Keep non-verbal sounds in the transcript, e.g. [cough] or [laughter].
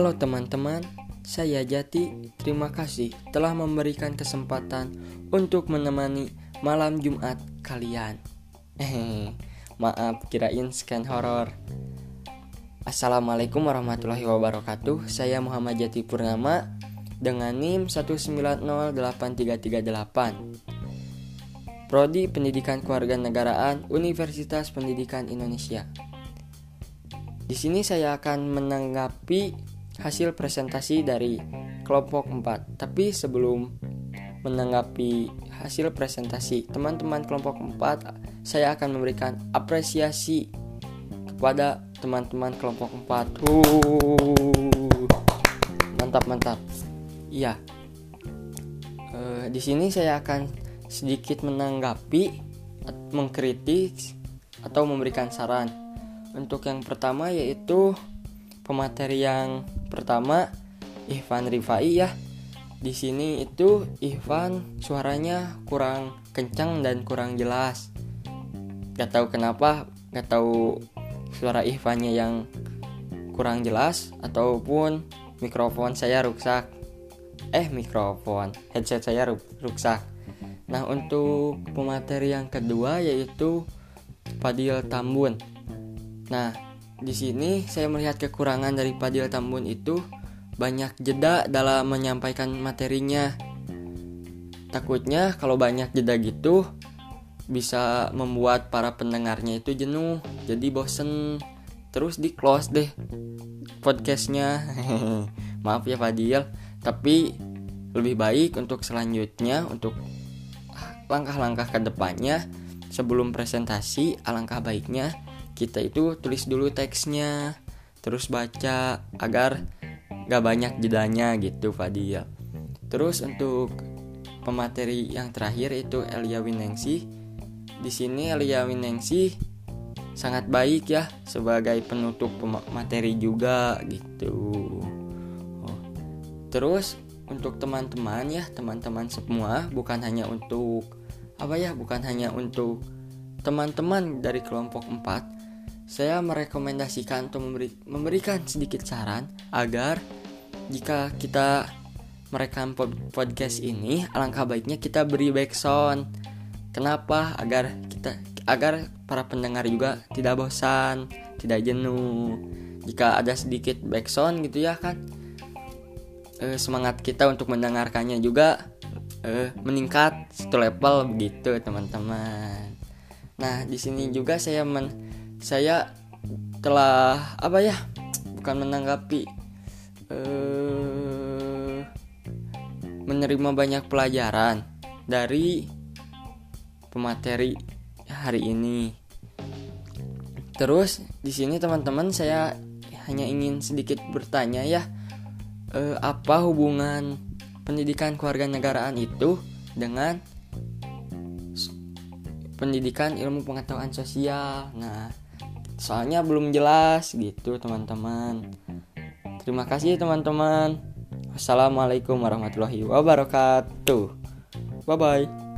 Halo teman-teman, saya Jati. Terima kasih telah memberikan kesempatan untuk menemani malam Jumat kalian. Hehehe, [laughs] maaf kirain scan horor. Assalamualaikum warahmatullahi wabarakatuh. Saya Muhammad Jati Purnama dengan NIM 1908338. Prodi Pendidikan Kewarganegaraan Universitas Pendidikan Indonesia. Di sini saya akan menanggapi hasil presentasi dari kelompok 4. Tapi sebelum menanggapi hasil presentasi teman-teman kelompok 4, saya akan memberikan apresiasi kepada teman-teman kelompok 4. Uh, mantap mantap. Iya. Uh, di sini saya akan sedikit menanggapi, mengkritik atau memberikan saran. Untuk yang pertama yaitu pemateri yang pertama Ivan Rifai ya. Di sini itu Ivan suaranya kurang kencang dan kurang jelas. Gak tahu kenapa, gak tahu suara Ivannya yang kurang jelas ataupun mikrofon saya rusak. Eh mikrofon, headset saya rusak. Nah untuk pemateri yang kedua yaitu Padil Tambun. Nah di sini saya melihat kekurangan dari Padil Tambun itu banyak jeda dalam menyampaikan materinya. Takutnya kalau banyak jeda gitu bisa membuat para pendengarnya itu jenuh, jadi bosen. Terus di close deh podcastnya. [laughs] Maaf ya Fadil, tapi lebih baik untuk selanjutnya untuk langkah-langkah ke depannya sebelum presentasi alangkah baiknya kita itu tulis dulu teksnya terus baca agar gak banyak jedanya gitu Fadil. Terus untuk pemateri yang terakhir itu Elia Winengsi di sini Elia Winengsi sangat baik ya sebagai penutup materi juga gitu. Oh. terus untuk teman-teman ya teman-teman semua bukan hanya untuk apa ya bukan hanya untuk teman-teman dari kelompok 4 saya merekomendasikan untuk memberi, memberikan sedikit saran agar jika kita merekam podcast ini alangkah baiknya kita beri backsound kenapa? Agar kita agar para pendengar juga tidak bosan tidak jenuh. Jika ada sedikit backsound gitu ya kan eh, semangat kita untuk mendengarkannya juga eh, meningkat. Satu level begitu teman-teman. Nah di sini juga saya men saya telah apa ya bukan menanggapi uh, menerima banyak pelajaran dari pemateri hari ini. Terus di sini teman-teman saya hanya ingin sedikit bertanya ya uh, apa hubungan pendidikan keluarga negaraan itu dengan pendidikan ilmu pengetahuan sosial? Nah soalnya belum jelas gitu teman-teman. Terima kasih teman-teman. Wassalamualaikum warahmatullahi wabarakatuh. Bye bye